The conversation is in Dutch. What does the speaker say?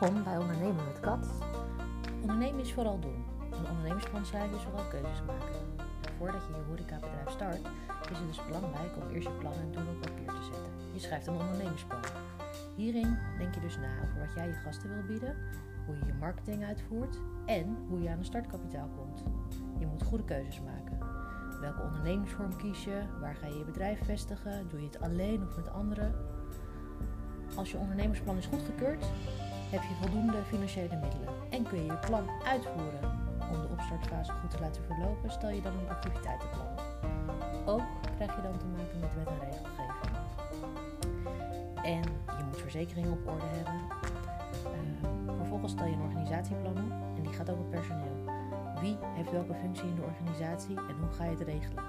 Welkom bij Ondernemen met Kat. Ondernemen is vooral doen. Een ondernemersplan schrijven is vooral keuzes maken. Voordat je je horecabedrijf start, is het dus belangrijk om eerst je plan en doelen op papier te zetten. Je schrijft een ondernemersplan. Hierin denk je dus na over wat jij je gasten wil bieden, hoe je je marketing uitvoert en hoe je aan een startkapitaal komt. Je moet goede keuzes maken. Welke ondernemingsvorm kies je? Waar ga je je bedrijf vestigen? Doe je het alleen of met anderen? Als je ondernemersplan is goedgekeurd, heb je voldoende financiële middelen en kun je je plan uitvoeren. Om de opstartfase goed te laten verlopen, stel je dan een activiteitenplan. Ook krijg je dan te maken met wet en regelgeving. En je moet verzekeringen op orde hebben. Uh, vervolgens stel je een organisatieplan op en die gaat over personeel. Wie heeft welke functie in de organisatie en hoe ga je het regelen?